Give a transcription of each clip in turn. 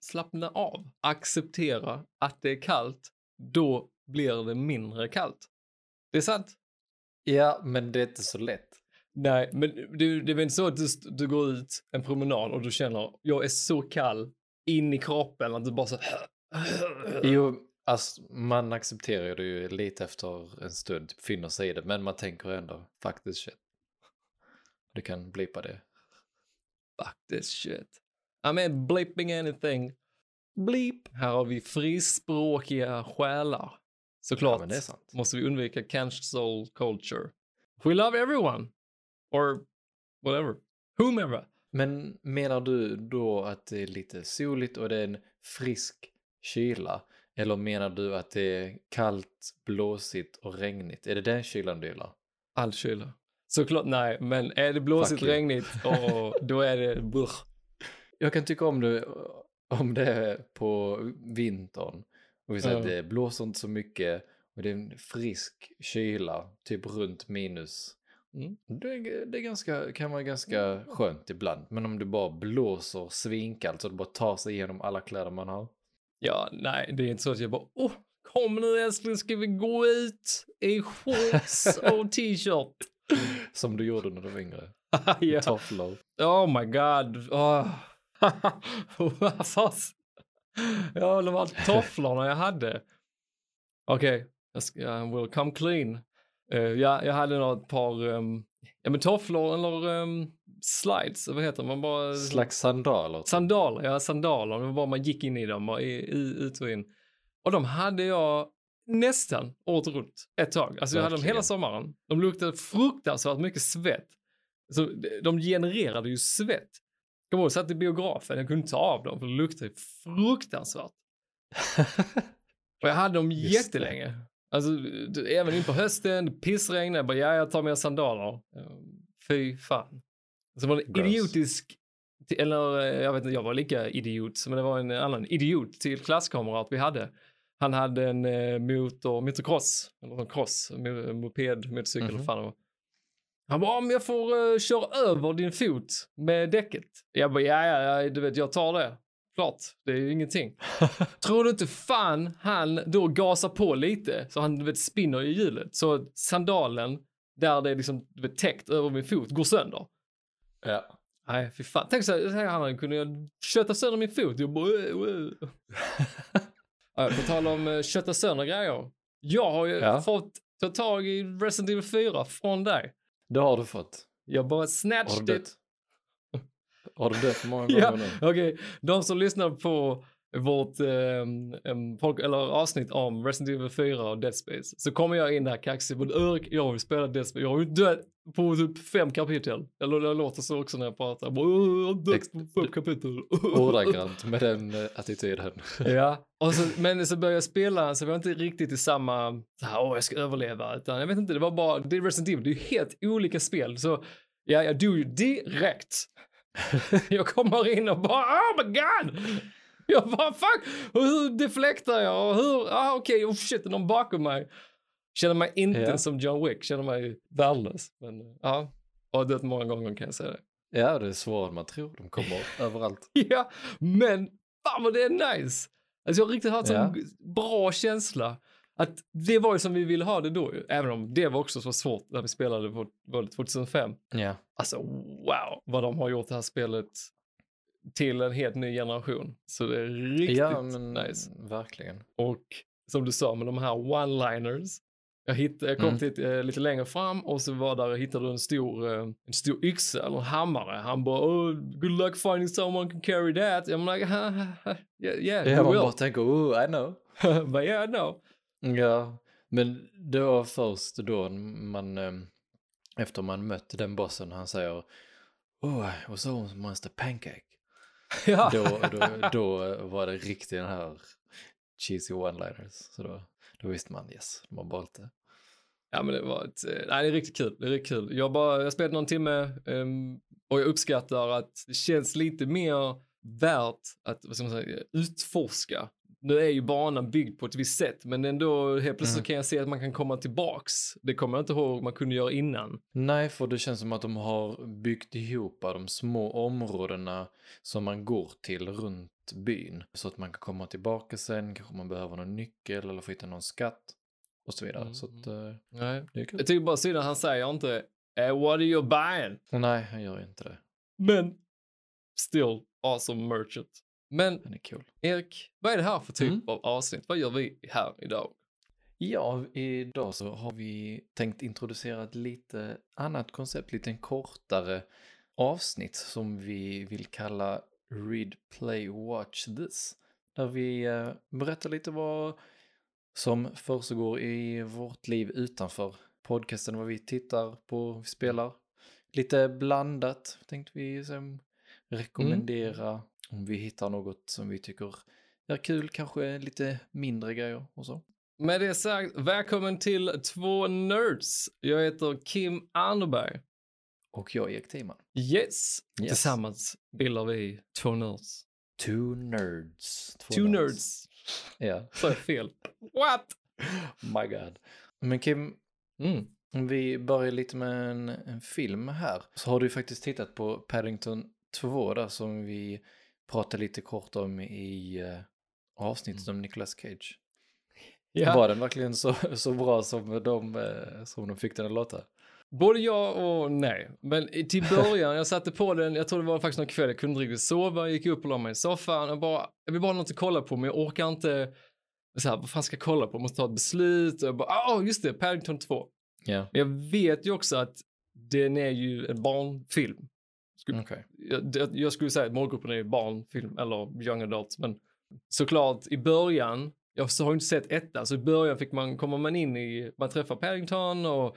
Slappna av. Acceptera att det är kallt. Då blir det mindre kallt. Det är sant. Ja, men det är inte så lätt. Nej, men du, det är väl inte så att du, du går ut en promenad och du känner jag är så kall in i kroppen att du bara så Jo, alltså, man accepterar det ju lite efter en stund, typ finner sig i det, men man tänker ändå faktiskt shit. Du kan blipa det. Fuck this shit. I mean bleeping anything. Bleep. Här har vi frispråkiga själar. Såklart Ja, måste vi undvika cancel culture. We love everyone. Or whatever. Whomever. Men menar du då att det är lite soligt och det är en frisk kyla? Eller menar du att det är kallt, blåsigt och regnigt? Är det den kylan du gillar? All kyla. Såklart, nej, men är det blåsigt, Fuck you. regnigt, och då är det brr. Jag kan tycka om det om det är på vintern och vi säger Ja. att det blåser inte så mycket och det är en frisk kyla, typ runt minus. Mm. Det, är- det ganska, kan vara ganska skönt ibland. Men om det bara blåser svinkallt så det bara tar sig igenom alla kläder man har. Ja, nej, det är inte så att jag bara, åh, kom nu älskling, ska vi gå ut i shorts och t-shirt? Som du gjorde när du var yngre. ja. Tofflor. Oh my god. Oh. Ja, de här tofflorna jag hade. Okej, jag ska, jag will come clean. Eh, ja, jag hade nog ett par, um, ja men tofflor eller um, slides, vad heter man bara? Slags sandaler. typ. Sandaler, ja sandaler. Det var bara man gick in i dem och i, i, ut och in. Och de hade jag nästan året runt ett tag. Alltså jag hade dem hela sommaren. De luktade fruktansvärt mycket svett. Så de- de genererade ju svett. Jag kommer ihåg, jag satt i biografen, jag kunde inte ta av dem för det luktade fruktansvärt. Och jag hade dem Just jättelänge. Alltså, även in på hösten, det pissregnade, jag bara, ja, jag tar mina sandaler. Eh, Fy fan. Så var det en Gross. idiotisk, eller eh, jag vet inte, jag var lika idiot, men det var en annan idiot till klasskamrat vi hade. Han hade en eh, motor, motocross, eller en cross, mo- moped, motorcykel, Mhm. vad fan det var. Han bara, om jag får uh, köra över din fot med däcket. Jag bara, ja, ja, ja, du vet, jag tar det. Klart, det är ju ingenting. Tror du inte fan han då gasar på lite så han du vet, spinner i hjulet så sandalen där det är liksom du vet, täckt över min fot går sönder. ja. Nej, fy fan. Tänk så här, han kunde jag kötta sönder min fot. Jag bara, äh, äh. ja, på tal om uh, kötta sönder grejer. Jag har ju Ja. fått ta tag i Resident Evil 4 från dig. Det har du fått. Jag bara Har snatched du it. Har du dött många gånger Ja, nu? okej. De som lyssnar på vårt em, folk, eller avsnitt om Resident Evil 4 och Dead Space så kommer jag in där kaxig. Men Örk, jag ju spelat Dead Space. Jag har ju dött på typ fem kapitel. Eller det låter så också när jag pratar. Jag bara, "Åh, jag har dött på fem kapitel. Ordagrant med den eh, attityden. Ja, och så, men så började jag spela så var jag inte riktigt i samma, så här, åh jag ska överleva, utan jag vet inte, det var bara, det är Resident Evil, det är ju helt olika spel, så ja, jag dog ju direkt. jag kommer in och bara, oh my god! Jag bara, fuck, hur deflektar jag hur, ah okej, oh shit, är någon bakom mig? Känner mig inte Ja. som John Wick, känner mig värdelös. Men ja, jag har dött många gånger kan jag säga det. Ja, det är svårare än man tror. De kommer överallt. Ja, men fan vad det är nice. Alltså jag har riktigt haft Ja. en bra känsla. Att det var ju som vi ville ha det då. Även om det var också så svårt när vi spelade på var det 2005. Ja. Alltså wow vad de har gjort det här spelet till en helt ny generation. Så det är riktigt Ja, men nice. verkligen. Och som du sa med de här one-liners. Jag, hittade, jag kom Mm. till eh, lite längre fram och så var där, hittade du en stor, eh, en stor yxa eller en hammare. Han bara, oh, good luck finding someone can carry that. I'm like, ha, ha, ha. yeah, yeah, you man will. bara tänker, oh, I know. But yeah, no. Ja, men det var först då man, eh, efter man mött den bossen, han säger, oh, I was almost a pancake. ja. Då, då, då var det riktigt den här cheesy one-liners. Så då, då visste man, yes, de har valt det. ja, men det var ett, eh, nej, det är riktigt kul. Det är riktigt kul. Jag bara, jag spelade någon timme ehm, och jag uppskattar att det känns lite mer värt att, vad ska man säga, utforska nu är ju banan byggd på ett visst sätt, men ändå helt plötsligt Mm. kan jag se att man kan komma tillbaks. Det kommer jag inte ihåg man kunde göra innan. Nej, för det känns som att de har byggt ihop de små områdena som man går till runt byn. Så att man kan komma tillbaka sen, kanske man behöver någon nyckel eller få hitta någon skatt och så vidare. Mm. Så att eh, Nej. det är kul. Jag tycker bara synd att han säger inte eh, what are you buying? Nej, han gör inte det. Men still awesome merchant. Men cool. Erik, vad är det här för typ Mm. av avsnitt? Vad gör vi här idag? Ja, idag så har vi tänkt introducera ett lite annat koncept, lite en kortare avsnitt som vi vill kalla Read, Play, Watch This. Där vi eh, berättar lite vad som försiggår i vårt liv utanför podcasten, vad vi tittar på, vi spelar. Lite blandat tänkte vi sen rekommendera om vi hittar något som vi tycker är kul, kanske lite mindre grejer och så. Med det sagt, välkommen till två nerds. Jag heter Kim Arneberg. Och jag är Erik Timan. Yes. Yes. Tillsammans bildar vi två nerds. Two nerds. Två Two nerds. Ja. Är jag fel. What? My god. Men Kim, Mm. vi börjar lite med en, en film här. Så har du ju faktiskt tittat på Paddington 2 där som vi pratade lite kort om i uh, avsnittet om Nicolas Cage. Ja. Var den verkligen så, så bra som de, eh, som de fick den att låta? Både ja och nej. Men till början, jag satte på den, jag tror det var faktiskt någon kväll, jag kunde inte riktigt sova, jag gick upp och la mig i soffan och bara, jag vill bara ha något att kolla på men jag orkar inte, så här, vad fan ska jag kolla på, jag måste ta ett beslut och jag bara, ah just det, Paddington 2. Ja, Men jag vet ju också att den är ju en barnfilm. Okej. Jag, det- jag skulle säga att målgruppen är ju barnfilm eller young adult, men såklart i början, jag har inte sett ettan, så i början fick man, kommer man in i, man träffar Paddington och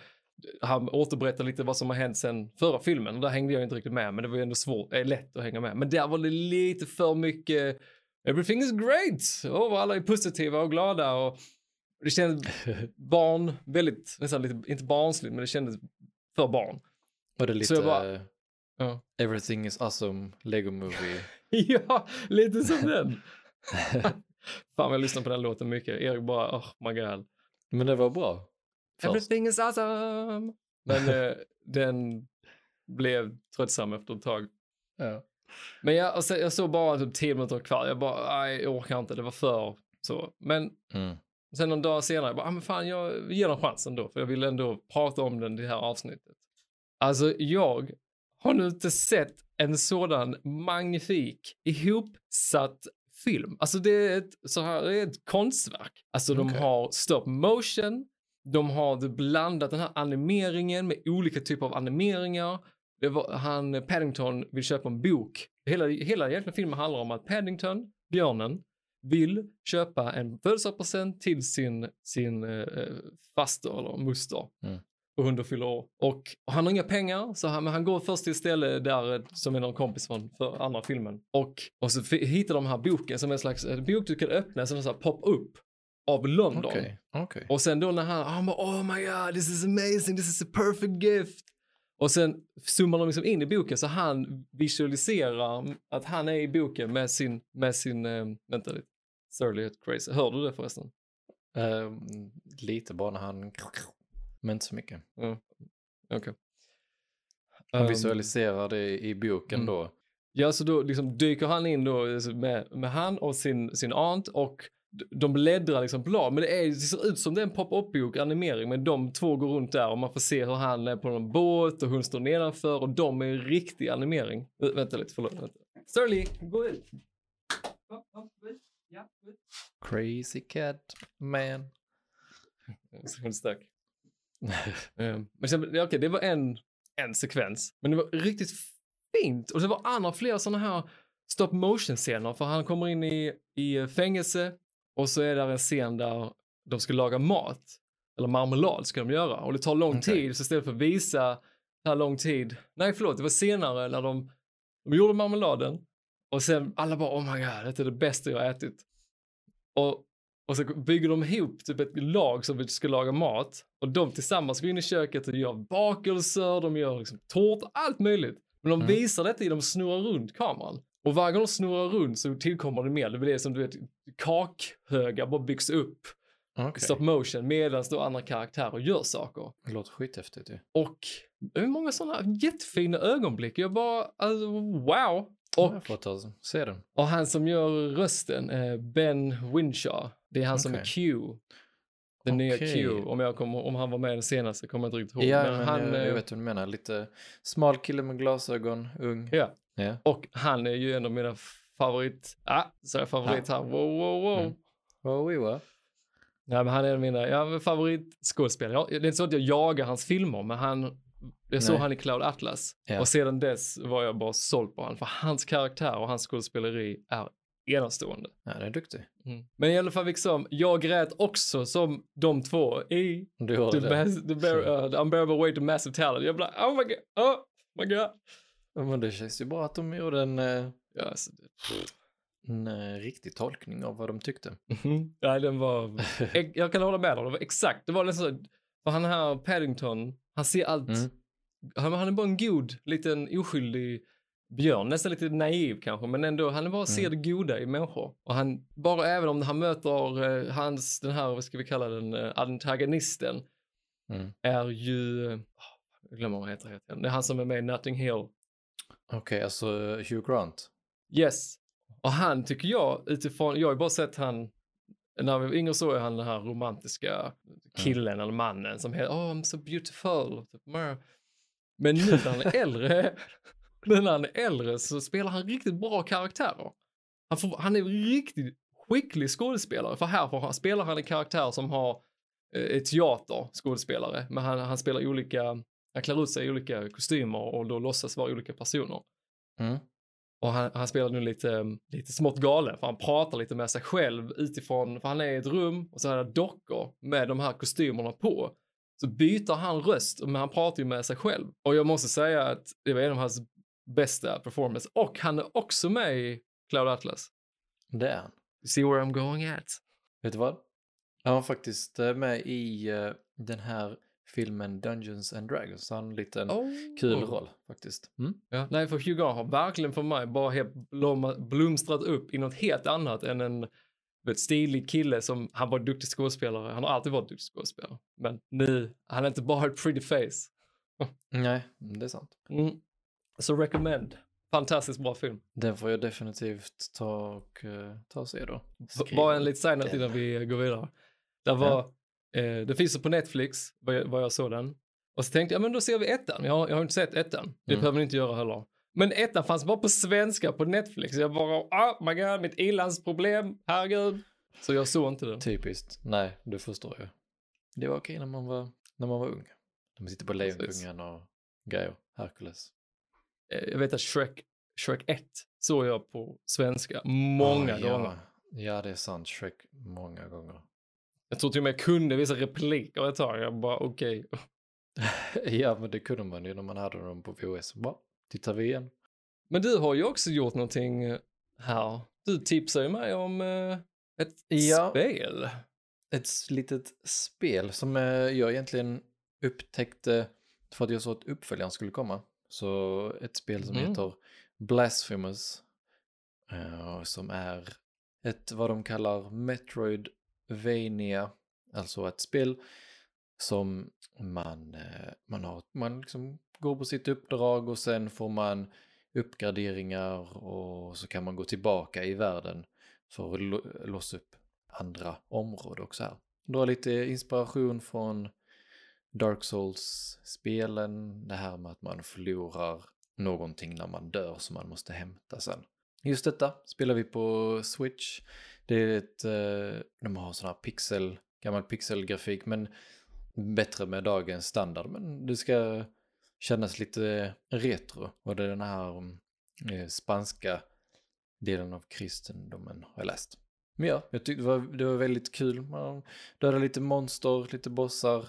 han återberättar lite vad som har hänt sen förra filmen och där hängde jag inte riktigt med, men det var ju ändå svårt, eh, lätt att hänga med. Men där var det lite för mycket, everything is great, och alla är positiva och glada och det kändes barn, väldigt, nästan lite, inte barnsligt, men det kändes för barn. Var det lite Så jag bara- eh, Ja. Everything is awesome, Lego movie? Ja, lite som den. Fan, jag lyssnar på den låten mycket. Erik bara, oh my god. Men det var bra. Först. Everything is awesome. Men eh, den blev tröttsam efter ett tag. Ja. Men jag, sen, jag såg bara typ 10 minuter kvar. Jag bara, nej, jag orkar inte. Det var för så. Men Mm. sen någon dag senare, jag bara, ah, men fan, jag ger den chansen då. För jag vill ändå prata om den i det här avsnittet. Alltså, jag har nu inte sett en sådan magnifik, ihopsatt film. Alltså det är ett, så här, det är ett konstverk. Alltså de har stop motion, de har blandat den här animeringen med olika typer av animeringar. Var, han, Paddington vill köpa en bok. Hela, hela egentligen filmen handlar om att Paddington, björnen, vill köpa en födelsedagspresent till sin, sin eh, faster eller moster. Mm. Och hon då fyller år. Och han har inga pengar, så han, men han går först till ett ställe där, eh, som är någon kompis från för andra filmen. Och, och så hittar de här boken som en slags en bok du kan öppna, som en sån här pop-up av London. Okej, okej. Och sen då när han, han bara oh my god, this is amazing, this is a perfect gift. Och sen zoomar de liksom in i boken så han visualiserar att han är i boken med sin, med sin, eh, vänta lite, Surly Crazy. Hör du det förresten? Ehm, lite bara när han... Men inte så mycket. Okej. Han Ehm, visualiserar det i boken mm. då. Ja, så då liksom dyker han in då alltså med, med han och sin, sin aunt och de bläddrar liksom blad, men det, är, det ser ut som det är en pop-up-bok, animering, men de två går runt där och man får se hur han är på någon båt och hon står nedanför och de är en riktig animering. Vä- vänta lite, förlåt. Vänta. Sterling, gå ut. Crazy cat man. Hon stack. Ehm, Men sen, okej, det var en, en sekvens. Men det var riktigt fint. Och det var andra flera sådana här stop motion scener. För han kommer in i, i fängelse och så är där en scen där de ska laga mat. Eller marmelad ska de göra. Och det tar lång Okej. tid. Så istället för att visa här lång tid. Nej, förlåt, det var senare när de, de gjorde marmeladen. Och sen alla bara, oh my god, det är det bästa jag har ätit. Och, och så bygger de ihop typ ett lag som ska laga mat. Och de tillsammans går in i köket och gör bakelser, de gör liksom tårta, allt möjligt. Men de Mm. visar detta i, de snurrar runt kameran. Och varje gång de snurrar runt så tillkommer det mer. Det blir som du vet, kakhögar bara byggs upp Okej. i stop motion medan då andra karaktärer gör saker. Det låter skithäftigt ju. Och hur många sådana jättefina ögonblick. Jag bara, alltså, wow. Och, jag får ta se den. och han som gör rösten, eh, Ben Winshaw, det är han som är. Q. Den nya Okej. Q. Om, jag kommer, om han var med den senaste kommer jag inte riktigt ihåg. Ja, men men han, jag, eh, jag vet vad du menar. Lite smal kille med glasögon, ung. Ja. Ja. Och han är ju en av mina favorit, ah, så är jag favorit här, wow, wow, wow. Mm. Vi var. Ja, men han är en av mina ja, favoritskådespelare. Jag- Det är inte så att jag jagar hans filmer, men han, jag såg Nej. han i Cloud Atlas. Ja. Och sedan dess var jag bara såld på honom, för hans karaktär och hans skådespeleri är enastående. Ja, det är duktig. Men i alla fall liksom, jag grät också som de två i Du har The, det. mass, the, bear, uh, the Unbearable Weight of Massive Talent. Jag blev oh my god, oh my god. Ja, Men det känns ju bra att de gjorde en, eh, Ja, alltså, en eh, riktig tolkning av vad de tyckte. Ja, den var... Jag kan hålla med dig. Det var exakt. Det var nästan så... För han här Paddington, han ser allt... Mm. Han, han är bara en god, liten oskyldig björn. Nästan lite naiv kanske, men ändå. Han bara ser Mm. det goda i människor. Och han, bara även om han möter eh, hans, den här, vad ska vi kalla den, eh, antagonisten, Mm. är ju... Oh, jag glömmer vad han heter. Det är han som är med i Notting Hill. Okej, alltså Hugh Grant. Yes. Och han tycker jag, utifrån, jag har ju bara sett han, när vi var yngre så är han den här romantiska killen eller mannen som heter, oh I'm so beautiful. Typ. Men nu när han är äldre, nu när han är äldre så spelar han riktigt bra karaktärer. Han, får, han är riktigt skicklig skådespelare, för här får han, spelar han en karaktär som har eh, teaterskådespelare, men han, han spelar olika, han klär ut sig i olika kostymer och då låtsas vara olika personer. Mm. Och han, han spelar nu lite, lite smått galen, för han pratar lite med sig själv utifrån, för han är i ett rum och så är det dockor med de här kostymerna på. Så byter han röst, men han pratar ju med sig själv. Och jag måste säga att det var en av hans bästa performance. Och han är också med i Cloud Atlas. Det är han. You see where I'm going at? Vet du vad? Han var faktiskt eh, med i eh, den här filmen Dungeons and Dragons. Så han har en liten Oh. kul roll faktiskt. Mm. Ja, nej, för Hugh Grant har verkligen för mig bara helt blomstrat upp i något helt annat än en vet, stilig kille som, han var duktig skådespelare, han har alltid varit duktig skådespelare. Men nu, han är inte bara ett pretty face. Nej, det är sant. Mm. Så recommend. Fantastiskt bra film. Den får jag definitivt ta och, eh, ta och se då. B- Skriv bara en liten den. innan vi går vidare. Det var, eh, det finns ju på Netflix, vad jag, vad jag såg den. Och så tänkte jag, men då ser vi ettan. Jag, har- jag har inte sett ettan. Det Mm. behöver ni inte göra heller. Men ettan fanns bara på svenska på Netflix. Jag bara, oh my god, mitt ilandsproblem, herregud. Så jag såg inte den. Typiskt. Nej, det förstår jag. Det var okej när man var, när man var ung. De sitter på. Lejonkungen och grejer. Hercules. Eh, Jag vet att Shrek, Shrek 1 såg jag på svenska många Ah, ja. gånger. Ja, det är sant. Shrek många gånger. Jag tror till och med jag kunde vissa repliker ett tag. Jag bara, okej. ja, men det kunde man ju när man hade dem på VHS. Bara, tittar vi igen. Men du har ju också gjort någonting eh, här. Du tipsade ju mig om eh, ett Ja. spel. Ett litet spel som jag egentligen upptäckte för att jag såg att uppföljaren skulle komma. Så ett spel som Mhm. heter Blasphemous. eh, som är ett vad de kallar Metroidvania. Alltså ett spel som man, eh, man har, man liksom går på sitt uppdrag och sen får man uppgraderingar och så kan man gå tillbaka i världen för att låsa upp andra områden också här. Du har lite inspiration från Dark Souls-spelen, det här med att man förlorar någonting när man dör som man måste hämta sen. Just detta spelar vi på Switch. Det är ett, eh, de har sån här pixel, gammal pixelgrafik men bättre med dagens standard. Men det ska kännas lite retro. Och det är den här eh, spanska delen av kristendomen har jag läst. Men ja, jag tyckte det var, det var väldigt kul. Man dödade lite monster, lite bossar,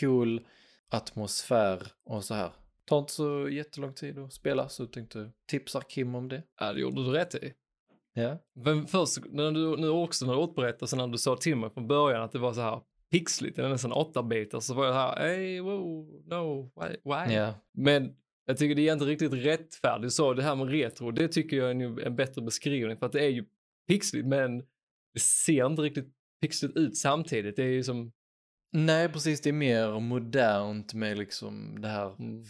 cool atmosfär och så här. Tar inte så jättelång tid att spela så jag tänkte tipsa Kim om det. Ja, det gjorde du rätt i. Ja. Men först, när du nu också när du återberättade, så när du sa till mig från början att det var så här pixligt, eller nästan åtta bitar så var jag här, hey, wow, no, why, why? Ja. Men Jag tycker det är inte riktigt rättfärdigt. Så det här med retro, det tycker jag är en, en bättre beskrivning för att det är ju pixligt men det ser inte riktigt pixligt ut samtidigt. Det är ju som... Nej, precis. Det är mer modernt med liksom det här, Mm.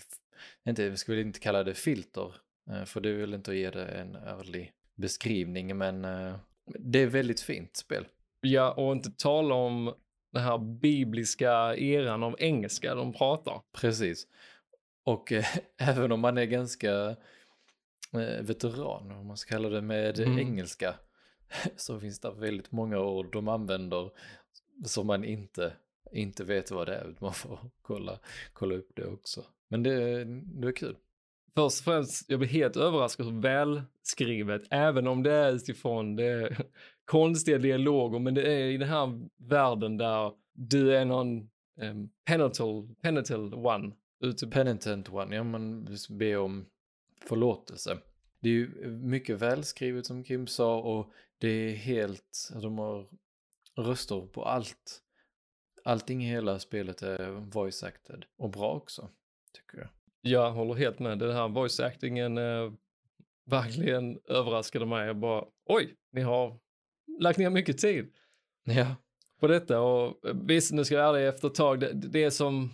inte, jag skulle inte kalla det filter, eh, för är väl inte ge det en ärlig beskrivning, men eh, det är väldigt fint spel. Ja, och inte tala om den här bibliska eran av engelska de pratar. Precis. Och eh, även om man är ganska eh, veteran, om man ska kalla det med Mm. engelska, så finns det väldigt många ord de använder som man inte, inte vet vad det är. Man får kolla, kolla upp det också. Men det, det är kul. Först och främst, jag blir helt överraskad hur välskrivet, även om det är utifrån det konstiga dialoger, men det är i den här världen där du är någon ehm, um, penital, penital one. Ute Penitent one, ja man ber om förlåtelse. Det är ju mycket välskrivet som Kim sa och det är helt, de har röster på allt. Allting i hela spelet är voice acted och bra också, tycker jag. jag håller helt med, den här voice actingen eh, verkligen överraskade mig. Jag bara, oj, ni har lagt ner mycket tid. Ja, på detta och eh, visst, nu ska jag vara ärlig efter ett tag, det, det är som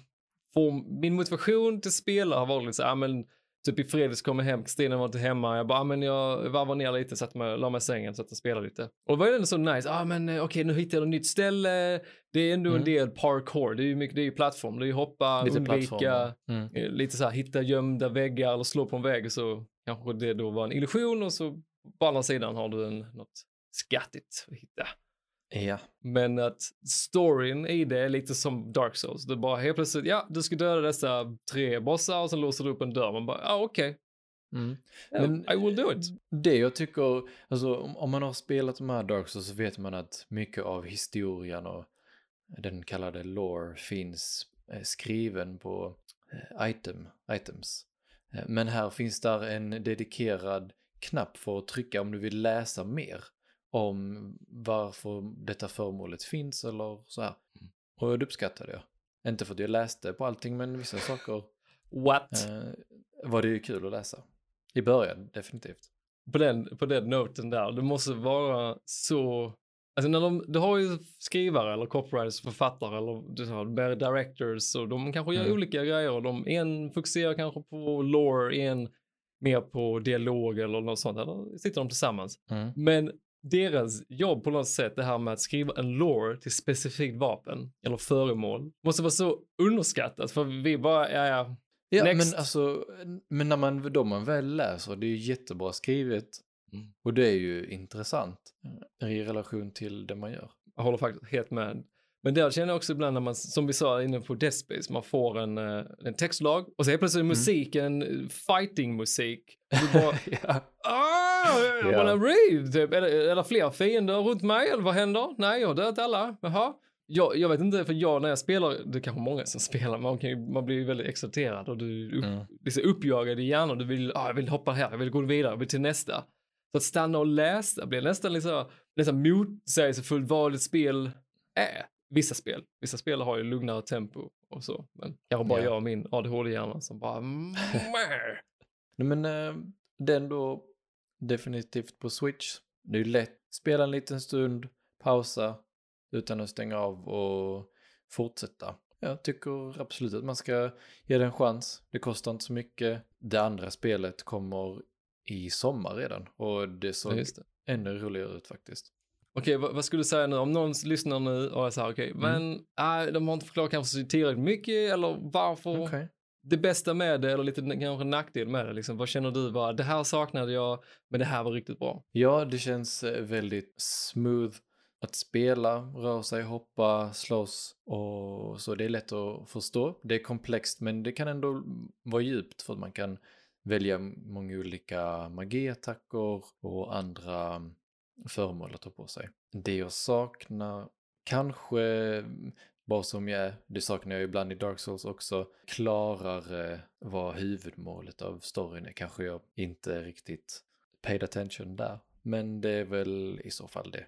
får, min motivation till spela har varit lite så här, men typ i fredags kom jag hem, Kristina var inte hemma, jag bara, ah, men jag varvade ner lite, satt mig, la mig i sängen, satt och spelade lite. Och det var ändå så nice, ah men eh, okej, nu hittar jag ett nytt ställe, det är ändå en Mm. del parkour, det är ju mycket, det är ju plattform, det är ju hoppa, lite undvika. Mm. eh, lite så här, hitta gömda väggar eller slå på en vägg så kanske det då var en illusion och så på andra sidan har du en, något skattigt att hitta. Ja, Men att storyn i det är lite som Dark Souls. Du bara helt plötsligt, ja, du ska döda dessa tre bossar och sen låser du upp en dörr. Man bara, ja, okej. mm. Yeah, Men- I will do it. Det jag tycker, alltså om, man har spelat de här Dark Souls så vet man att mycket av historien och den kallade lore finns eh, skriven på eh, item, items. Eh, Men här finns där en dedikerad knapp för att trycka om du vill läsa mer om varför detta föremålet finns eller så här. Och det uppskattade jag. Inte för att jag läste på allting men vissa saker What? eh, var det ju kul att läsa. I början, definitivt. På, den, på den noten där, det måste vara så... Alltså när de, du har ju skrivare eller copywriters, författare eller du har directors och de kanske gör Mm. olika grejer. och De, en fokuserar kanske på lore, en mer på dialog eller något sånt. Eller sitter de tillsammans. Mm. Men deras jobb på något sätt, det här med att skriva en lore till specifikt vapen eller föremål, måste vara så underskattat för vi bara, ja, ja, Ja, Next. men alltså, men när man, då man väl läser, det är ju jättebra skrivet. Mm. Och det är ju intressant eh, i relation till det man gör. jag håller faktiskt helt med. Men där känner jag också ibland när man, som vi sa inne på Death Space, man får en, eh, en textlag och så är plötsligt musiken eh, fighting-musik. Ja. I Ja. wanna read, typ. Är det, är det fler fiender runt mig eller vad händer? Nej, jag har dödat alla. Jaha. Jag, jag vet inte, för jag när jag spelar, det är kanske många som spelar, man, kan ju, man blir ju väldigt exalterad och du upp, Mm. liksom uppjagad i hjärnan. Du vill, ah, jag vill hoppa här, jag vill gå vidare, jag vill till nästa. Så att stanna och läsa blir nästan liksom, nästan motsägelsefullt vad ett spel är. Vissa spel. Vissa spel har ju lugnare tempo och så. Men kanske bara Ja. jag och min ADHD-hjärna som bara... Nej, men eh, den då definitivt på Switch. Det är lätt. Spela en liten stund, pausa utan att stänga av och fortsätta. Jag tycker absolut att man ska ge det en chans. Det kostar inte så mycket. Det andra spelet kommer i sommar redan och det såg det. ännu roligare ut faktiskt. Okej, vad, vad skulle du säga nu? Om någon lyssnar nu och är så här, okej, Mm. men äh, de har inte förklarat kanske tillräckligt mycket eller varför? Okej. Det bästa med det eller lite kanske nackdel med det, liksom, vad känner du? Bara, det här saknade jag, men det här var riktigt bra. Ja, det känns eh, väldigt smooth att spela, röra sig, hoppa, slåss och så. Det är lätt att förstå. Det är komplext men det kan ändå vara djupt för att man kan välja många olika magiattacker och andra föremål att ta på sig. Det jag saknar, kanske bara som jag är, det saknar jag ibland i Dark Souls också, klarare vad huvudmålet av storyn är. Kanske jag inte riktigt paid attention där. Men det är väl i så fall det.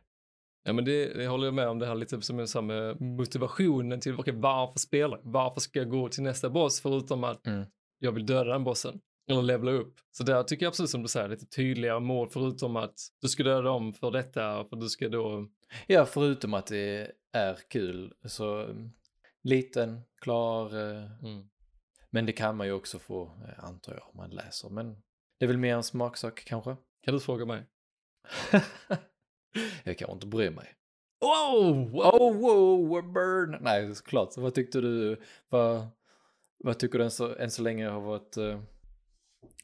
Ja, men det, det håller jag med om, det här lite som jag sa med motivationen till okej, varför spelar? Varför ska jag gå till nästa boss förutom att Mm. jag vill döda den bossen? Eller levla upp. Så där tycker jag absolut som du säger, lite tydligare mål förutom att du ska döda dem för detta, för du ska då... Ja, förutom att det är kul. Så mm, liten, klar. eh, Mm. Men det kan man ju också få, eh, antar jag, om man läser. Men det är väl mer en smaksak kanske. Kan du fråga mig? jag kan inte bry mig. Wow! wow. Wow, burn! Nej, såklart. Så vad tyckte du? Vad, vad tycker du än så, än så länge har varit eh,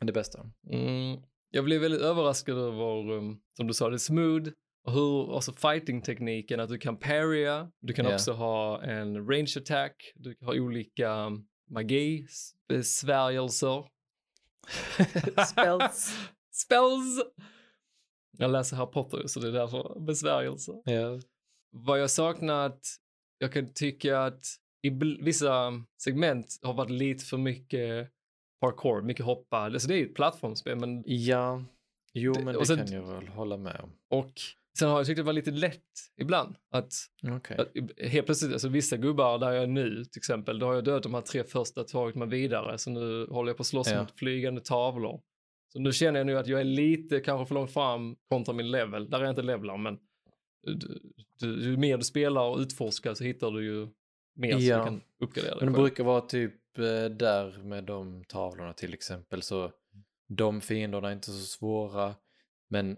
det bästa? Mm. Jag blev väldigt överraskad över, um, som du sa, det är smooth. Och hur, alltså fighting-tekniken, att du kan parrya, du kan Ja. också ha en range attack, du kan ha olika um, magi, s- besvärjelser. Spells. Spells! Jag läser Harry Potter så det är därför besvärjelser. Ja. Vad jag saknat, jag kan tycka att i vissa segment har varit lite för mycket parkour, mycket hoppa. Alltså det är ju ett plattformsspel men ja, jo Det- men det sen- kan jag väl hålla med om. och sen har jag tyckt det var lite lätt ibland att Okej. att helt plötsligt, alltså vissa gubbar där jag är nu till exempel, då har jag dödat de här tre första, tagit mig vidare, så nu håller jag på att slåss Ja. mot flygande tavlor. Så nu känner jag nu att jag är lite kanske för långt fram kontra min level, där är jag inte levlar, men du, du, ju mer du spelar och utforskar så hittar du ju mer så Ja. du kan uppgradera dig Men det själv. brukar vara typ eh, där med de tavlorna till exempel så de fienderna är inte så svåra men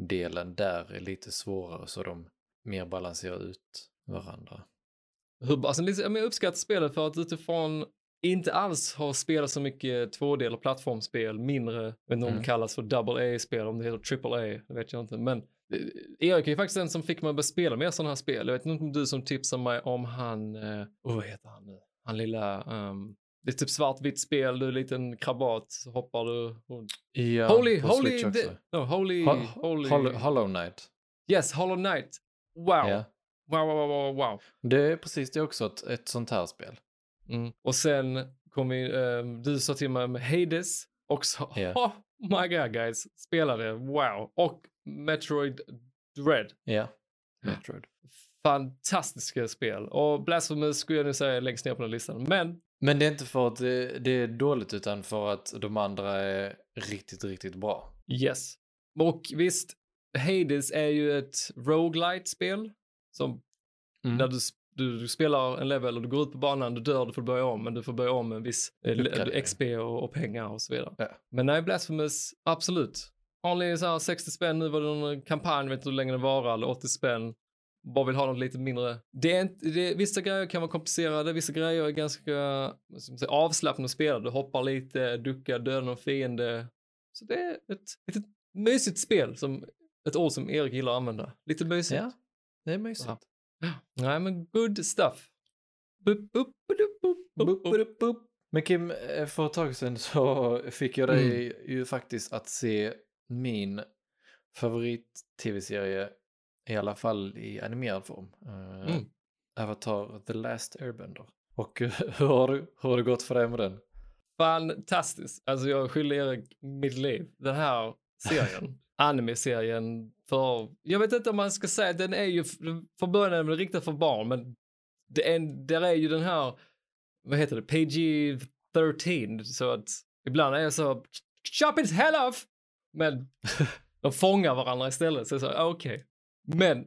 plattformsdelen där är lite svårare så de mer balanserar ut varandra. Hur, alltså, men jag uppskattar spelet för att utifrån inte alls har spelat så mycket tvådel och plattformsspel, mindre, vet inte om Mm. det kallas för double A-spel, om det heter triple A, det vet jag inte. Men eh, Erik är ju faktiskt den som fick mig att börja spela mer sådana här spel. Jag vet inte om du som tipsade mig om han, eh, oh, vad heter han nu? Han lilla, um, det är typ svartvitt spel, du är en liten krabat, så hoppar du runt. Ja, holy, holy, no, holy, Ho- holy, Hollow, Hollow Knight. yes, Hollow Knight. Wow. Ja. wow, wow, wow, wow. Det är precis, det är också ett, ett sånt här spel. Mm. Och sen kom vi, ehm, du sa till mig med Hades också. Ja. Oh my god guys, spelade, wow. Och Metroid Dread. Ja. Metroid. Fantastiska spel. Och Blasphemous skulle jag nu säga längst ner på den listan. Men, Men det är inte för att det, det är dåligt utan för att de andra är riktigt, riktigt bra. yes. Och visst, Hades är ju ett roguelite-spel. Som Mm. när du, du, du spelar en level och du går ut på banan, du dör, du får börja om, men du får börja om med en viss. XP och, och pengar och så vidare. Ja. Men nej, Blasphemous, absolut. Vanlig så här 60 spänn, nu var det någon kampanj, vet inte hur länge den varar, eller 80 spänn. Bara vill ha något lite mindre. Det är inte, det, vissa grejer kan vara komplicerade, vissa grejer är ganska säga, avslappnade att spela. Du hoppar lite, duckar, dödar någon fiende. Så det är ett, ett, mysigt spel, som ett ord som Erik gillar att använda. Lite mysigt. Ja, det är mysigt. Ja. Nej, men good stuff. Bup, bup, bup. Men Kim, eh, för ett tag sedan så fick jag dig Mm. ju faktiskt att se min favorit-tv-serie, i alla fall i animerad form. Eh, Mm. Avatar The Last Airbender. Och hur har, du, hur har det gått för dig med den? Fantastiskt. Alltså jag skyller Erik mitt liv. Den här serien, anime-serien för, jag vet inte om man ska säga den är ju, för början är den riktad för barn, men det är, där är ju den här, vad heter det, PG-13, så att ibland är jag så, chop its head off! Men de fångar varandra istället, så jag sa, okej. Men,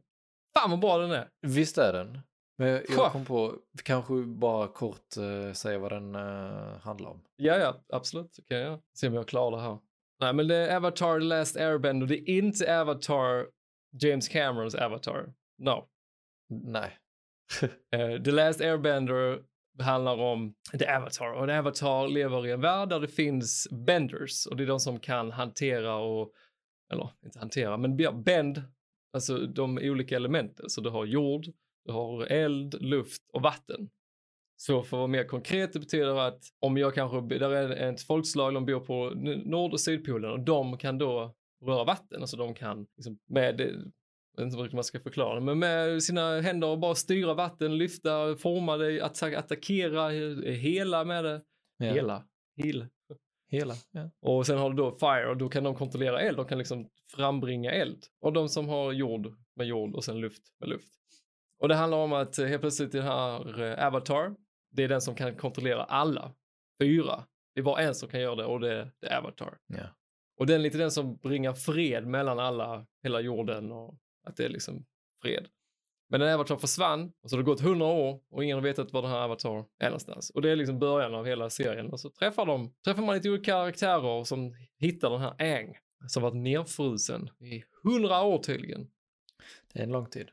fan vad bra den är. Visst är den? Men jag, jag kom på, kanske bara kort eh, säga vad den eh, handlar om. Ja, ja, absolut. Kan jag. Se om jag klarar det här. Nej, men det är Avatar The Last Airbender. Det är inte Avatar James Camerons Avatar. No. Nej. Eh, The Last Airbender handlar om The Avatar. Och The Avatar lever i en värld där det finns benders. Och det är de som kan hantera och, eller inte hantera, men bend, alltså de olika elementen. Så du har jord, du har eld, luft och vatten. Så för att vara mer konkret, det betyder att om jag kanske, där är ett folkslag, de bor på nord och sydpolen och de kan då röra vatten, alltså de kan liksom med, jag vet inte hur man ska förklara det, men med sina händer och bara styra vatten, lyfta, forma det, attack, attackera, eh, hela med det. Ja. Hela. Heal. Hela. Ja. Och sen har du då fire och då kan de kontrollera eld, de kan liksom frambringa eld. Och de som har jord med jord och sen luft med luft. Och det handlar om att eh, helt plötsligt den här eh, Avatar, det är den som kan kontrollera alla fyra Det är bara en som kan göra det och det, det är Avatar. Ja. Och den är lite den som bringar fred mellan alla, hela jorden och att det är liksom fred. Men när Avatar försvann och så har det gått hundra år och ingen har vetat var den här Avatar är någonstans. Och det är liksom början av hela serien. Och så träffar de, träffar man lite olika karaktärer som hittar den här Aang som varit nerfrusen i hundra år tydligen. Det är en lång tid.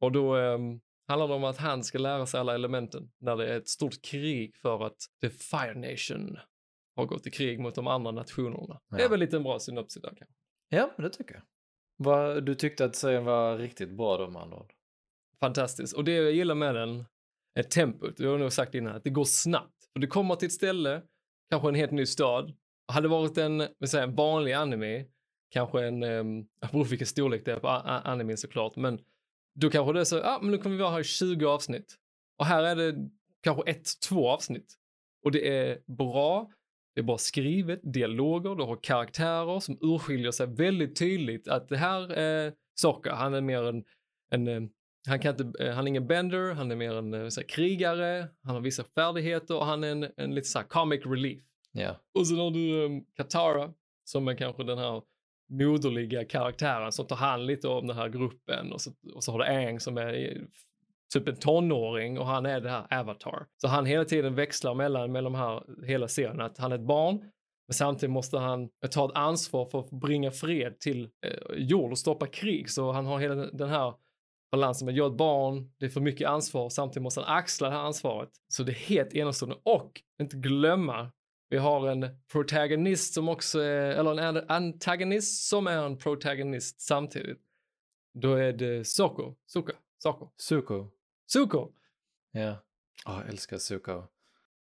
Och då um, handlar det om att han ska lära sig alla elementen när det är ett stort krig för att The Fire Nation har gått i krig mot de andra nationerna. Det är Ja. väl lite en bra synopsis där kanske. Ja, det tycker jag. Vad, du tyckte att serien var riktigt bra då med andra ord? Fantastiskt. Och det jag gillar med den är tempot. Jag har nog sagt innan att det går snabbt. För du kommer till ett ställe, kanske en helt ny stad. Hade det varit en, säga, en vanlig anime, kanske en, um, jag beror på vilken storlek det är på animen såklart, men då kanske det är så, ja ah, men nu kommer vi vara här i 20 avsnitt. Och här är det kanske ett, två avsnitt. Och det är bra, det är bra skrivet, dialoger, du har karaktärer som urskiljer sig väldigt tydligt att det här är Sokka, han är mer en, en eh, han, kan inte, eh, han är ingen bender, han är mer en eh, så här, krigare, han har vissa färdigheter och han är en, en lite så här comic relief. Yeah. Och sen har du um, Katara som är kanske den här moderliga karaktären som tar hand lite om den här gruppen och så, och så har du Aang som är typ en tonåring och han är det här Avatar. Så han hela tiden växlar mellan, mellan de här hela serien att han är ett barn men samtidigt måste han ta ett ansvar för att bringa fred till eh, jord och stoppa krig. Så han har hela den här balansen med jag är ett barn, det är för mycket ansvar, samtidigt måste han axla det här ansvaret. Så det är helt enastående. Och inte glömma, vi har en protagonist som också är, eller en antagonist som är en protagonist samtidigt. Då är det Soko, Suka, Soko, Suko. Suko. Ja. Åh, jag älskar Suko.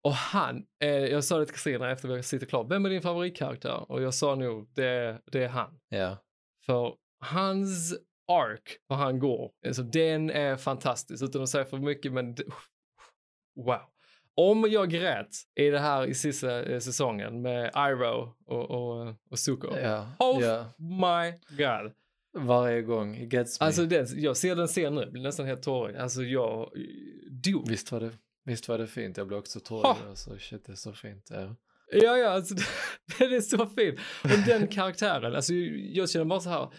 Och han, eh, jag sa det till Kristina efter vi sitter klart, vem är din favoritkaraktär? Och jag sa nog, det, det är han. Ja. För hans ark, var han går, alltså den är fantastisk. Utan att säga för mycket, men det, wow. Om jag grät i det här i sista eh, säsongen med Iroh och, och, och Zuko. Ja. Oh ja. my god. Varje gång. It gets me. Alltså den, jag ser den scenen nu, blir nästan helt tårig. Alltså jag eh, dog. Visst var det, visst var det fint? Jag blev också tårig. Alltså, shit, det är så fint. Ja. Ja, ja, alltså den är så fin. Och den karaktären, alltså jag känner bara så här,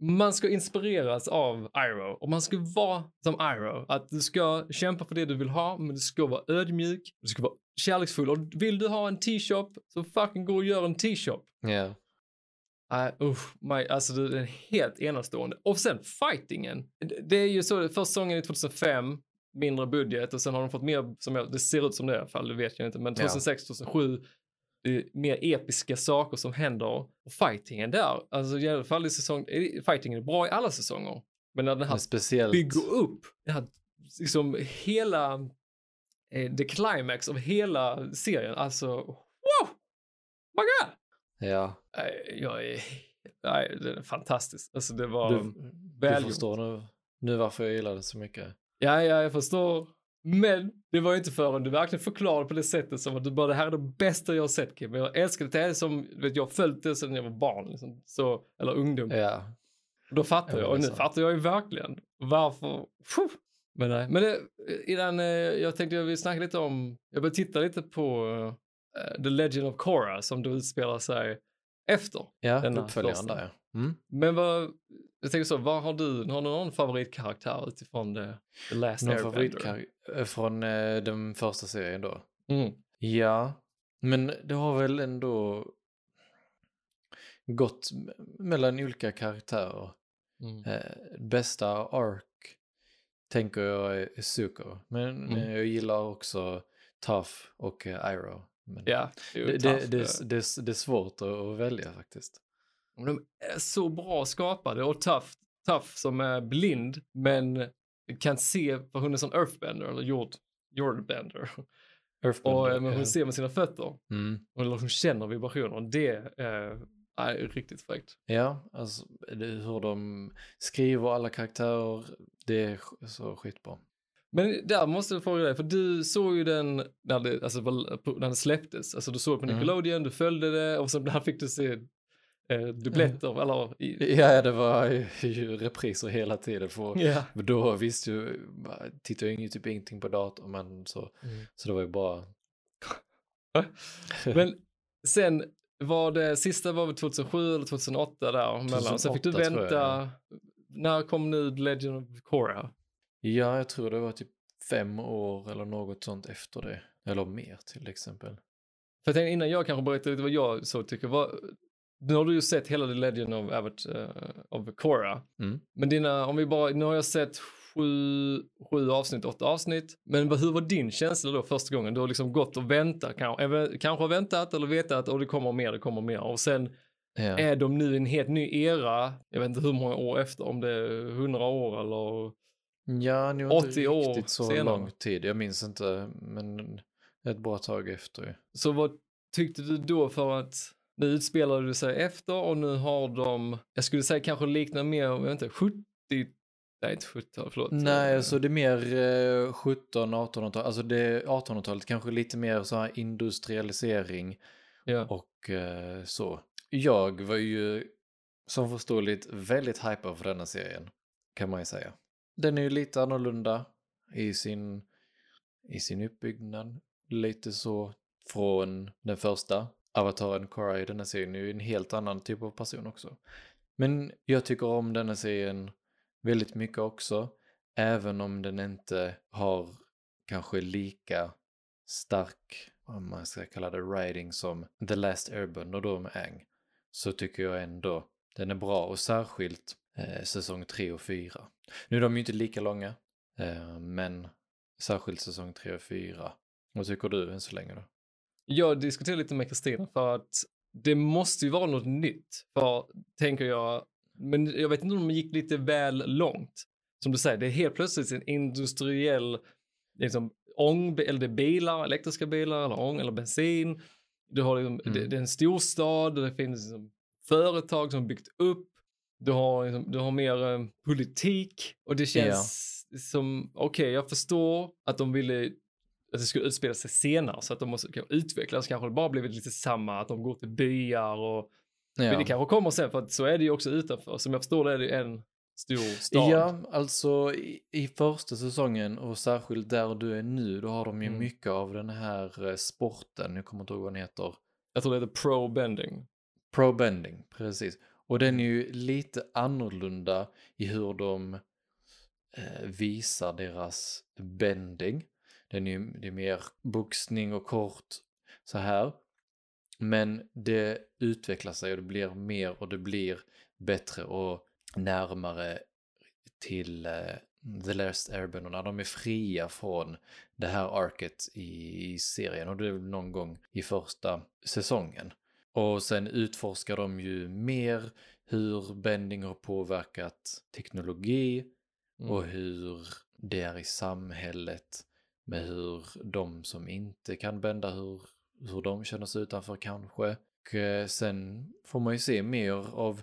man ska inspireras av Iroh och man ska vara som Iroh. Att du ska kämpa för det du vill ha, men du ska vara ödmjuk, du ska vara kärleksfull och vill du ha en t-shop så fucking gå och gör en t-shop. Usch, my, alltså det är helt enastående. Och sen fightingen. Det- är ju så, första säsongen är 2005, mindre budget och sen har de fått mer, som jag, det ser ut som det i alla fall, det vet jag inte, men Ja. 2006, 2007, det är mer episka saker som händer. Och fightingen där, alltså i alla fall i säsong, eh, fightingen är bra i alla säsonger. Men när den här speciellt. bygger upp, det här, liksom hela, eh, the climax av hela serien, alltså, wow! My God! Ja. Jag är... Nej, det är fantastiskt. Alltså det var Du, du förstår nu, nu varför jag gillar det så mycket. Ja, ja, jag förstår. Men det var ju inte förrän du verkligen förklarade på det sättet som att du bara, det här är det bästa jag har sett Kim. Jag älskar det. Det är som, vet, jag har följt det sedan jag var barn, liksom. så, eller ungdom. Ja. Då fattar Ja, jag, det och nu sant. fattar jag ju verkligen varför. Puh. Men nej, men det, innan, eh, jag tänkte jag vill snacka lite om, jag började titta lite på eh, The Legend of Korra som då utspelar sig efter. Ja, Denna uppföljaren där ja. Mm. Men vad, jag tänker så, vad har du, har du någon favoritkaraktär utifrån The, the Last Någon favoritkaraktär från eh, den första serien då? Mm. Ja, men det har väl ändå gått mellan olika karaktärer. Mm. Eh, bästa ark tänker jag är Zuko. Men Mm. eh, jag gillar också Tough och eh, Iroh. Men Ja, det, det, det, det, är- svårt att välja faktiskt. De är så bra skapade och Tough, tough som är blind men kan se för hon är sån earthbender eller jord, jordbender. Earthbender, Och eh, men hon ser med sina fötter. Mm. Eller hon känner vibrationer. Det eh, är riktigt fräckt. Ja, alltså det, hur de skriver alla karaktärer, det är så skitbra. Men där måste jag fråga dig, för du såg ju den när det, alltså, när den släpptes. Alltså du såg på Mm. Nickelodeon, du följde det och sen där fick du se eh, dubbletter. Eller, i, Ja, det var ju repriser hela tiden. För, men då visste ju, tittade jag ju typ ingenting på datorn, men så, Mm. så det var ju bara Men sen var det, sista var väl 2007 eller 2008 där mellan. Sen fick du 2008 vänta. När kom nu Legend of Korra? Ja, jag tror det var typ fem år eller något sånt efter det. Eller mer till exempel. För jag tänkte innan jag kanske berättar lite vad jag så tycker. Vad, nu har du ju sett hela The Legend of, Avert, uh, of Korra. Mm. Men dina, om vi bara, nu har jag sett sju, sju avsnitt, åtta avsnitt. Men hur var din känsla då första gången? Du har liksom gått och väntat, kanske, även- kanske har väntat eller vetat att oh, det kommer mer, det kommer mer. Och sen Ja. är de nu i en helt ny era. Jag vet inte hur många år efter, om det är hundra år eller... Ja, nu 80 inte år riktigt så senare. lång tid. Jag minns inte, men ett bra tag efter. Så vad tyckte du då för att nu utspelar det sig efter och nu har de, jag skulle säga kanske liknar mer, jag vet inte, 70, nej inte 70 förlåt. Nej, Eh, alltså det är mer eh, 17, 1800-tal, alltså det 1800-talet kanske lite mer så här industrialisering Ja. och eh, så. Jag var ju som förståeligt väldigt hypad för denna serien, kan man ju säga. Den är ju lite annorlunda i sin, i sin uppbyggnad, lite så från den första. Avataren Korra i denna serien är ju en helt annan typ av person också. Men jag tycker om denna serien väldigt mycket också, även om den inte har kanske lika stark, om man ska kalla det writing som The Last Airbender då med Ang. så tycker jag ändå den är bra och särskilt eh, säsong 3 och 4. Nu är de ju inte lika långa, eh, men särskilt säsong 3 och 4. Vad tycker du än så länge då? Jag diskuterar lite med Kristina för att det måste ju vara något nytt. För, tänker jag, men jag vet inte om de gick lite väl långt. Som du säger, det är helt plötsligt en industriell, liksom, ång, eller det är bilar, elektriska bilar, eller ång, eller bensin. Du har liksom, Mm. det, det är en storstad, och det finns liksom, företag som byggt upp. Du har, liksom, du har mer eh, politik och det känns som, okej, jag förstår att de ville att det skulle utspela sig senare så att de måste utvecklas. Kanske det bara blivit lite samma, att de går till byar och men det kanske kommer sen för att så är det ju också utanför. Som jag förstår det är det en stor stad. Ja, alltså i, i första säsongen och särskilt där du är nu, då har de ju Mm. mycket av den här eh, sporten, jag kommer inte ihåg vad den heter. Jag tror det heter pro bending. Pro bending, precis. Och den är ju lite annorlunda i hur de eh, visar deras bending. Den är det är mer boxning och kort så här. Men det utvecklar sig och det blir mer och det blir bättre och närmare till eh, The Last Airbender när de är fria från det här arket i, i serien och det är väl någon gång i första säsongen. Och sen utforskar de ju mer hur bending har påverkat teknologi Mm. och hur det är i samhället med hur de som inte kan bända, hur, hur de känner sig utanför kanske. Och eh, sen får man ju se mer av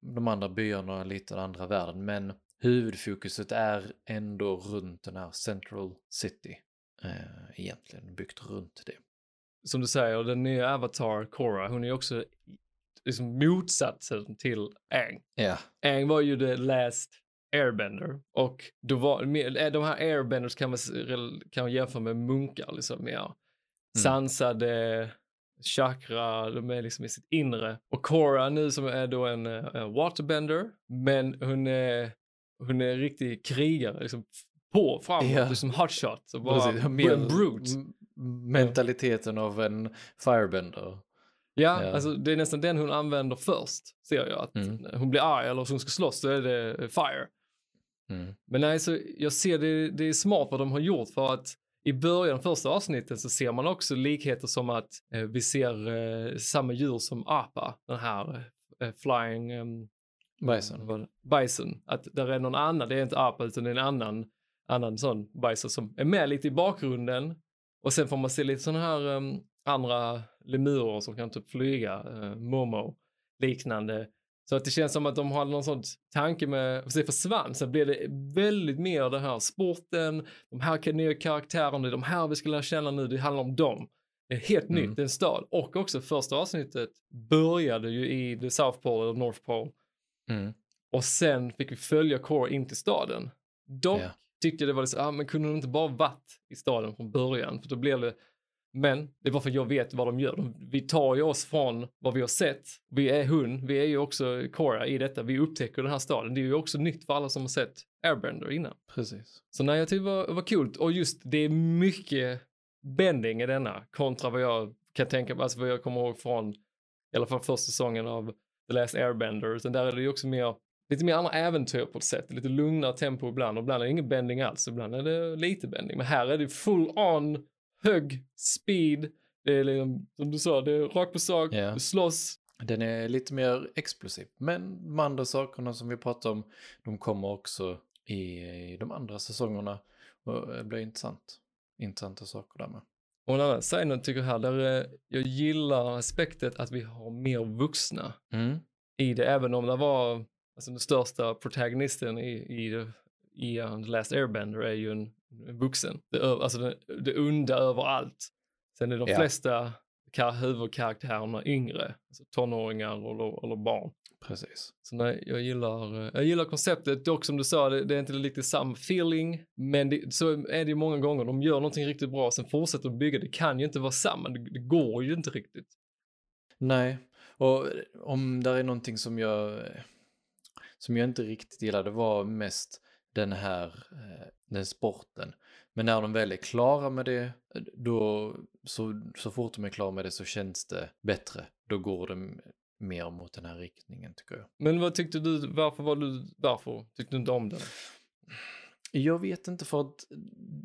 de andra byarna och lite den andra världen, men huvudfokuset är ändå runt den här Central City. Eh, egentligen byggt runt det. Som du säger, den nya Avatar, Korra, hon är ju också liksom motsatsen till Aang. Ja, Aang var ju the last airbender. Och då var, med- de här airbenders kan man, kan man jämföra med munkar, liksom mer sansade, chakra, de är liksom i sitt inre. Och Korra nu som är då en, eh, en waterbender, men hon är, hon är en riktig krigare, liksom på, framåt, Ja. liksom hotshot. Så bara precis. en brute. mentaliteten av en firebender. Ja, Ja. alltså det är nästan den hon använder först, ser jag. Att Mm. hon blir arg eller hon ska slåss, då är det eh, fire. Mm. Men nej, så jag ser det, det är smart vad de har gjort för att i början, första avsnittet, så ser man också likheter som att eh, vi ser eh, samma djur som apa, den här eh, flying um, Bison. vad- bison. Att där är någon annan, det är inte apa utan det är en annan, annan sån bison som är med lite i bakgrunden. Och sen får man se lite sådana här um, andra lemurer som kan typ flyga, uh, Momo liknande. Så att det känns som att de har någon sån tanke med, för det försvann, sen blev det väldigt mer det här sporten, de här nya karaktärerna, det är de här vi ska lära känna nu, det handlar om dem. Det är helt Mm. nytt, det är en stad. Och också första avsnittet började ju i the South Pole och North Pole. Mm. Och sen fick vi följa Core in till staden. Dock Ja. tyckte jag det var så, ah, men kunde de inte bara varit i staden från början? För då blir det, Men det är bara för att jag vet vad de gör. De, vi tar ju oss från vad vi har sett. Vi är hund, vi är ju också Cora i detta. Vi upptäcker den här staden. Det är ju också nytt för alla som har sett Airbender innan. Precis. Så nej, jag tyckte det var, var kul. Och just det är mycket bending i denna kontra vad jag kan tänka mig, alltså vad jag kommer ihåg från i alla fall första säsongen av The Last Airbender. Utan där är det ju också mer, lite mer andra äventyr på ett sätt. Lite lugnare tempo ibland och ibland är det ingen bending alls. Ibland är det lite bending. Men här är det full on, hög speed. Det är liksom, som du sa, det är rakt på sak, du slåss. Den är lite mer explosiv. Men de andra sakerna som vi pratar om, de kommer också i, i de andra säsongerna. Och det blir intressant. Intressanta saker där med. Och en annan side tycker jag här, där eh, jag gillar aspektet att vi har mer vuxna Mm. i det, även om det var alltså den största protagonisten i, i, det- i The Last Airbender är ju en, en vuxen. Det, alltså det, det onda överallt. Sen är de Ja. flesta kar, huvudkaraktärerna yngre, alltså tonåringar eller, eller barn. Precis. Så nej, jag gillar, eh, jag gillar konceptet, dock som du sa, det, det är inte riktigt samma feeling, men det, så är det ju många gånger, de gör någonting riktigt bra, sen fortsätter de bygga, det kan ju inte vara samma, det, det går ju inte riktigt. Nej, och om där är någonting som jag, som jag inte riktigt gillade var mest den här, eh, den sporten. Men när de väl är klara med det, då, så, så fort de är klara med det så känns det bättre. Då går det mer mot den här riktningen tycker jag. Men vad tyckte du, varför var du, varför tyckte du inte om den? Jag vet inte för att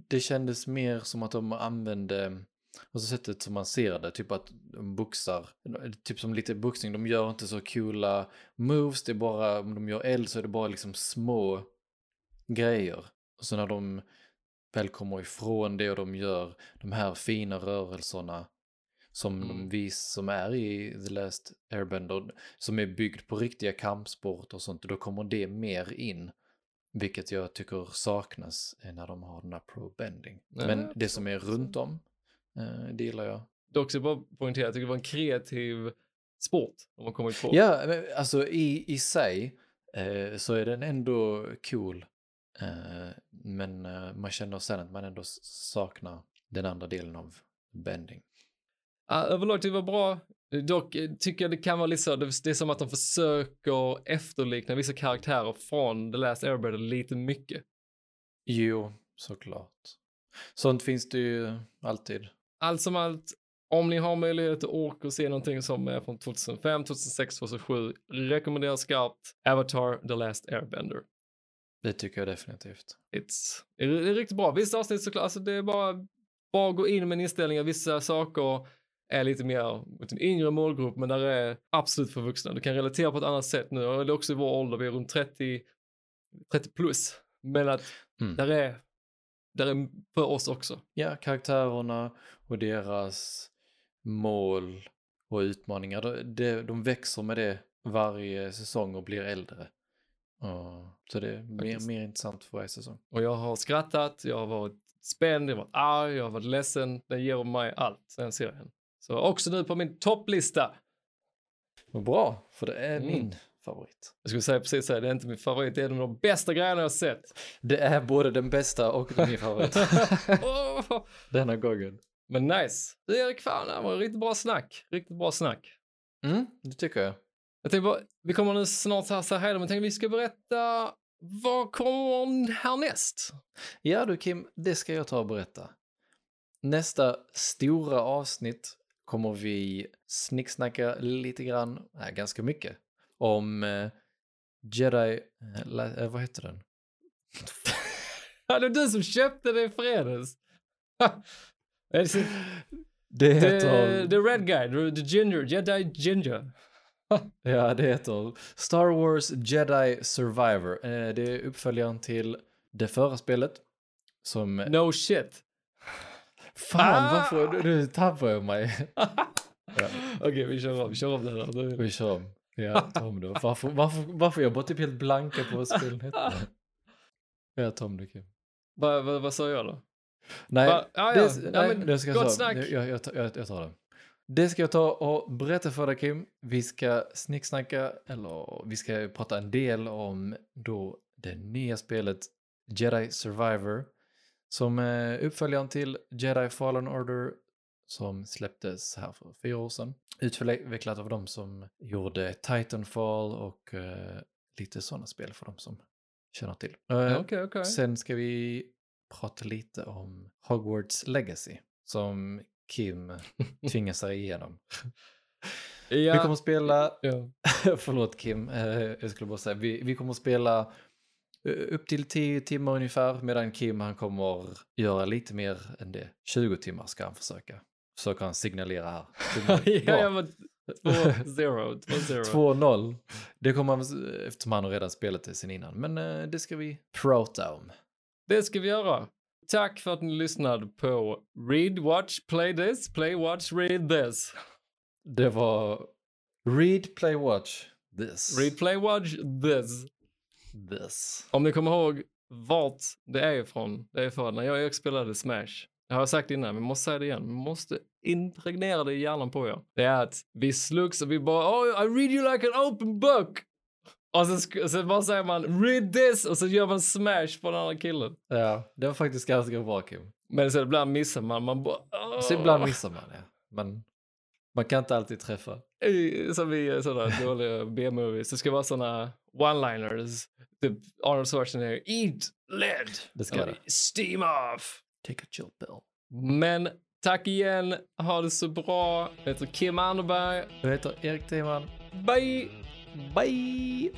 det kändes mer som att de använde, alltså sättet som man ser det, typ att de boxar, typ som lite boxning, de gör inte så coola moves, det är bara, om de gör eld så är det bara liksom små grejer. Och så när de väl kommer ifrån det och de gör de här fina rörelserna som Mm. de vis som är i The Last Airbender, som är byggd på riktiga kampsport och sånt, och då kommer det mer in. Vilket jag tycker saknas eh, när de har den här pro-bending. Ja, Men det som är runt om, eh, det gillar jag. Dock så bara poängtera, jag tycker det var en kreativ sport de har kommit på. Ja, men alltså i, i sig eh, så är den ändå cool. Eh, men eh, man känner sen att man ändå saknar den andra delen av bending. Överlag det var bra. Dock eh, tycker jag det kan vara lite så, det det är som att de försöker efterlikna vissa karaktärer från The Last Airbender lite mycket. Jo, såklart. Sånt finns det ju alltid. Allt som allt, om ni har möjlighet och ork att se någonting som är från 2005, 2006, 2007, rekommenderar skarpt Avatar The Last Airbender. Det tycker jag definitivt. It's, det är riktigt bra. Vissa avsnitt såklart, alltså det är bara, bara gå in med en inställning att vissa saker är lite mer mot en yngre målgrupp, men där är absolut för vuxna. Du kan relatera på ett annat sätt nu, det är också i vår ålder, vi är runt 30, 30 plus. Men att Mm. där är, där är för oss också. Ja, karaktärerna och deras mål och utmaningar, de, de växer med det varje säsong och blir äldre. Så det är mer, mer intressant för varje säsong. Och jag har skrattat, jag har varit spänd, jag har varit arg, jag har varit ledsen. Den ger mig allt, den serien. Så också nu på min topplista. Vad bra, för det är Mm. min favorit. Jag skulle säga precis så här, det är inte min favorit, det är en av de bästa grejerna jag har sett. Det är både den bästa och min favorit. Denna gången. Men nice. Du Erik, fan det var riktigt bra snack. Riktigt bra snack. Mm, det tycker jag. Jag tänkte bara, vi kommer nu snart så här säga hej då, men tänkte vi ska berätta vad kommer härnäst? Ja du Kim, det ska jag ta och berätta. Nästa stora avsnitt kommer vi snicksnacka lite grann, nej ganska mycket, om eh, Jedi, eh, eh, vad heter den? Det är du som köpte det i fredags. Det Det The, heter, the red guy, the ginger, jedi ginger. Ja det heter Star Wars Jedi Survivor. Eh, det är uppföljaren till det förra spelet. Som, No shit. fan Ah! varför, nu, tappar jag mig. Okej, vi kör om, vi kör om det här. Vi kör om. Ja, ta om då. Varför, varför, varför jag bara typ helt blanka på vad spelen hette? Ja, ta om det Kim. Vad, vad, vad sa jag då? Nej, Va? Ja, det, ja. nej, Ja, men det ska jag gott ta. snack. Jag, jag, jag, jag tar det. Det ska jag ta och berätta för dig Kim. Vi ska snicksnacka, eller vi ska prata en del om då det nya spelet Jedi Survivor. Som är uppföljaren till Jedi Fallen Order som släpptes här för fyra år sedan. Utvecklat av de som gjorde Titanfall och eh, lite sådana spel för de som känner till. Eh, Okej, okej. Sen ska vi prata lite om Hogwarts Legacy som Kim tvingar sig igenom. Ja, Vi kommer att spela, ja. förlåt Kim, eh, jag skulle bara säga, vi, vi kommer att spela eh, upp till 10 timmar ungefär, medan Kim han kommer göra lite mer än det. 20 timmar ska han försöka. Försöker han signalera här. ja, ja, men 2-0. 2-0. 2-0. Det kommer han, eftersom han har redan spelat det sen innan. Men eh, det ska vi prata om. Det ska vi göra. Tack för att ni lyssnade på Read, Watch, Play This, Play, Watch, Read This. Det var Read, Play, Watch, This. Read, Play, Watch This. This. Om ni kommer ihåg vart det är ifrån, det är för när jag och Erik spelade Smash. Jag har sagt innan, men måste säga det igen. Vi måste impregnera det i hjärnan på er. Det är att vi slugs och vi bara oh, I read you like an open book. Och sen, sen bara säger man read this och så gör man smash på den andra killen. Ja, det var faktiskt ganska bra Kim. Men sen ibland missar man, man bara... Oh. Så ibland missar man det. Men man kan inte alltid träffa. Som i sådana dåliga B-movies. Det ska vara sådana one-liners. Typ Arnold Schwarzenegger, eat lead. Det ska Eller, det. Steam off. Take a chill pill. Men tack igen, ha det så bra. Jag heter Kim Anderberg. Jag heter Erik Timan. Bye! Bye!